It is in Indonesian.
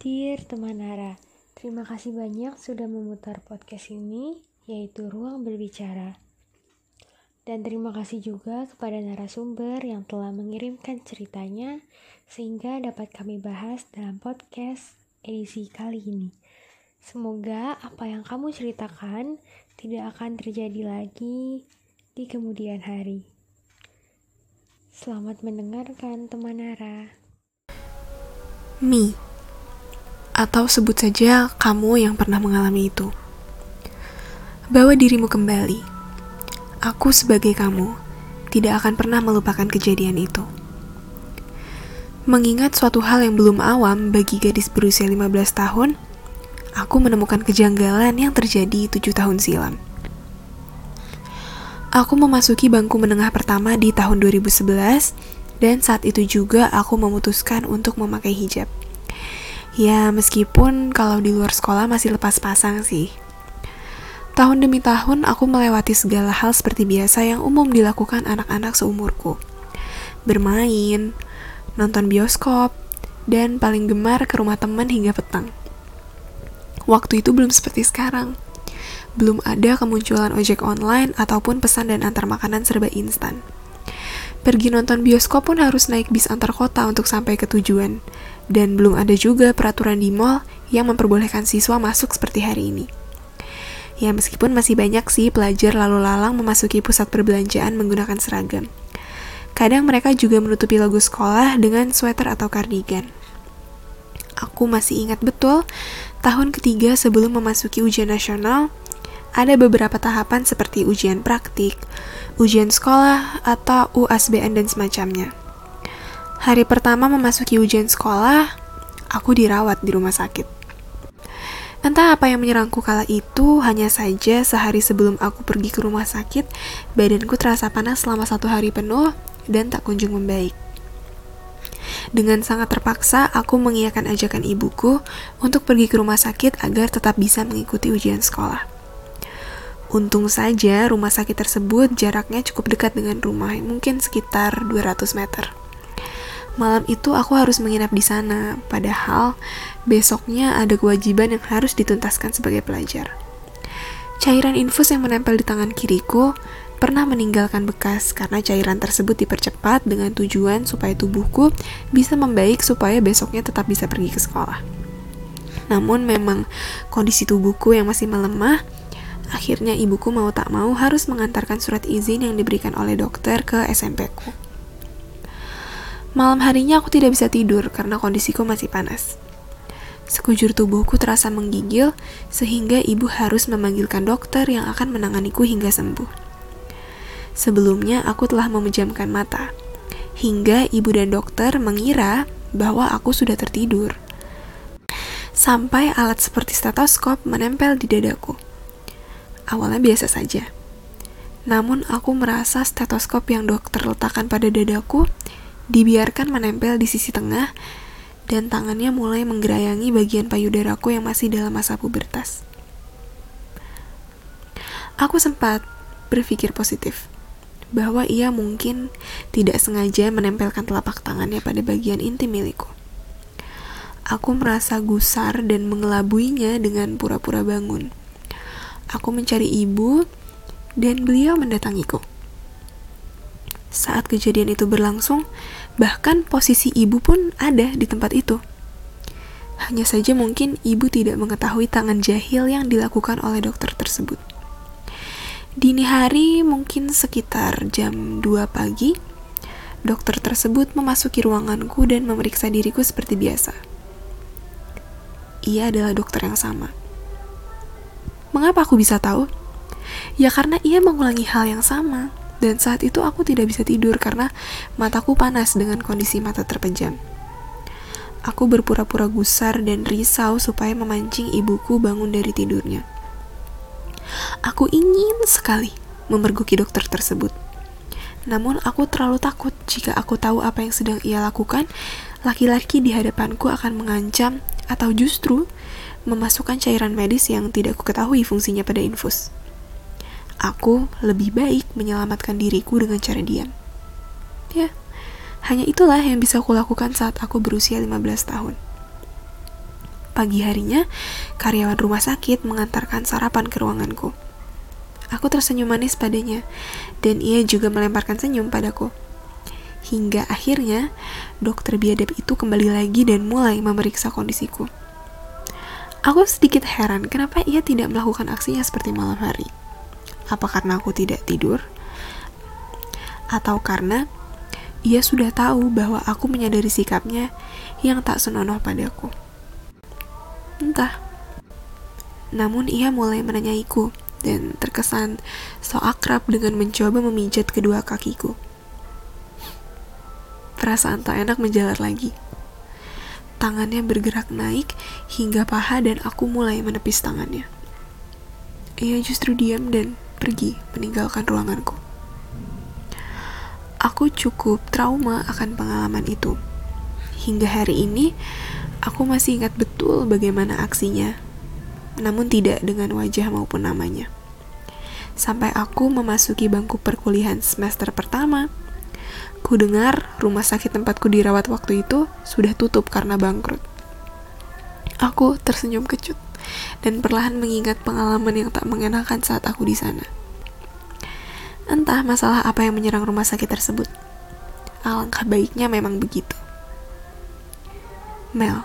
Dear teman Nara, terima kasih banyak sudah memutar podcast ini, yaitu Ruang Berbicara. Dan terima kasih juga kepada narasumber yang telah mengirimkan ceritanya, sehingga dapat kami bahas dalam podcast edisi kali ini. Semoga apa yang kamu ceritakan tidak akan terjadi lagi di kemudian hari. Selamat mendengarkan teman Nara. Mi, atau sebut saja kamu yang pernah mengalami itu. Bawa dirimu kembali. Aku sebagai kamu tidak akan pernah melupakan kejadian itu. Mengingat suatu hal yang belum awam bagi gadis berusia 15 tahun, aku menemukan kejanggalan yang terjadi tujuh tahun silam. Aku memasuki bangku menengah pertama di tahun 2011 dan saat itu juga aku memutuskan untuk memakai hijab. Ya, meskipun kalau di luar sekolah masih lepas pasang sih. Tahun demi tahun aku melewati segala hal seperti biasa yang umum dilakukan anak-anak seumurku. Bermain, nonton bioskop, dan paling gemar ke rumah teman hingga petang. Waktu itu belum seperti sekarang. Belum ada kemunculan ojek online ataupun pesan dan antar makanan serba instan. Pergi nonton bioskop pun harus naik bis antar kota untuk sampai ke tujuan. Dan belum ada juga peraturan di mall yang memperbolehkan siswa masuk seperti hari ini. Ya meskipun masih banyak sih pelajar lalu lalang memasuki pusat perbelanjaan menggunakan seragam. Kadang mereka juga menutupi logo sekolah dengan sweater atau kardigan. Aku masih ingat betul, tahun ketiga sebelum memasuki ujian nasional, ada beberapa tahapan seperti ujian praktik, ujian sekolah, atau UASBN dan semacamnya. Hari pertama memasuki ujian sekolah, aku dirawat di rumah sakit. Entah apa yang menyerangku kala itu, hanya saja sehari sebelum aku pergi ke rumah sakit, badanku terasa panas selama satu hari penuh dan tak kunjung membaik. Dengan sangat terpaksa, aku mengiyakan ajakan ibuku untuk pergi ke rumah sakit agar tetap bisa mengikuti ujian sekolah. Untung saja rumah sakit tersebut jaraknya cukup dekat dengan rumah, mungkin sekitar 200 meter. Malam itu aku harus menginap di sana, padahal besoknya ada kewajiban yang harus dituntaskan sebagai pelajar. Cairan infus yang menempel di tangan kiriku pernah meninggalkan bekas karena cairan tersebut dipercepat dengan tujuan supaya tubuhku bisa membaik supaya besoknya tetap bisa pergi ke sekolah. Namun memang kondisi tubuhku yang masih melemah Akhirnya ibuku mau tak mau harus mengantarkan surat izin yang diberikan oleh dokter ke SMP ku. Malam harinya aku tidak bisa tidur karena kondisiku masih panas. Sekujur tubuhku terasa menggigil sehingga ibu harus memanggilkan dokter yang akan menanganiku hingga sembuh. Sebelumnya aku telah memejamkan mata, hingga ibu dan dokter mengira bahwa aku sudah tertidur. Sampai alat seperti stetoskop menempel di dadaku. Awalnya biasa saja. Namun aku merasa stetoskop yang dokter letakkan pada dadaku dibiarkan menempel di sisi tengah dan tangannya mulai menggerayangi bagian payudaraku yang masih dalam masa pubertas. Aku sempat berpikir positif bahwa ia mungkin tidak sengaja menempelkan telapak tangannya pada bagian intim milikku. Aku merasa gusar dan mengelabuinya dengan pura-pura bangun. Aku mencari ibu dan beliau mendatangiku. Saat kejadian itu berlangsung, bahkan posisi ibu pun ada di tempat itu. Hanya saja mungkin ibu tidak mengetahui tangan jahil yang dilakukan oleh dokter tersebut. Dini hari mungkin sekitar jam 2 pagi, dokter tersebut memasuki ruanganku dan memeriksa diriku seperti biasa. Ia adalah dokter yang sama. Mengapa aku bisa tahu? Ya karena ia mengulangi hal yang sama. Dan saat itu aku tidak bisa tidur karena mataku panas dengan kondisi mata terpejam. Aku berpura-pura gusar dan risau supaya memancing ibuku bangun dari tidurnya. Aku ingin sekali memergoki dokter tersebut. Namun aku terlalu takut jika aku tahu apa yang sedang ia lakukan, laki-laki di hadapanku akan mengancam atau justru memasukkan cairan medis yang tidak kuketahui fungsinya pada infus. Aku lebih baik menyelamatkan diriku dengan cara diam. Ya, hanya itulah yang bisa aku lakukan saat aku berusia 15 tahun. pagi harinya, karyawan rumah sakit mengantarkan sarapan ke ruanganku. Aku tersenyum manis padanya, dan ia juga melemparkan senyum padaku. Hingga akhirnya, dokter biadab itu kembali lagi dan mulai memeriksa kondisiku. Aku sedikit heran kenapa ia tidak melakukan aksinya seperti malam hari. Apa karena aku tidak tidur? Atau karena ia sudah tahu bahwa aku menyadari sikapnya yang tak senonoh padaku. Entah. Namun ia mulai menanyaiku dan terkesan so akrab dengan mencoba memijat kedua kakiku. Perasaan tak enak menjalar lagi. Tangannya bergerak naik hingga paha dan aku mulai menepis tangannya. Ia justru diam dan pergi meninggalkan ruanganku. Aku cukup trauma akan pengalaman itu. Hingga hari ini, aku masih ingat betul bagaimana aksinya namun tidak dengan wajah maupun namanya. Sampai aku memasuki bangku perkuliahan semester pertama, ku dengar rumah sakit tempatku dirawat waktu itu sudah tutup karena bangkrut. Aku tersenyum kecut dan perlahan mengingat pengalaman yang tak mengenakan saat aku di sana. Entah masalah apa yang menyerang rumah sakit tersebut. Alangkah baiknya memang begitu. Mel,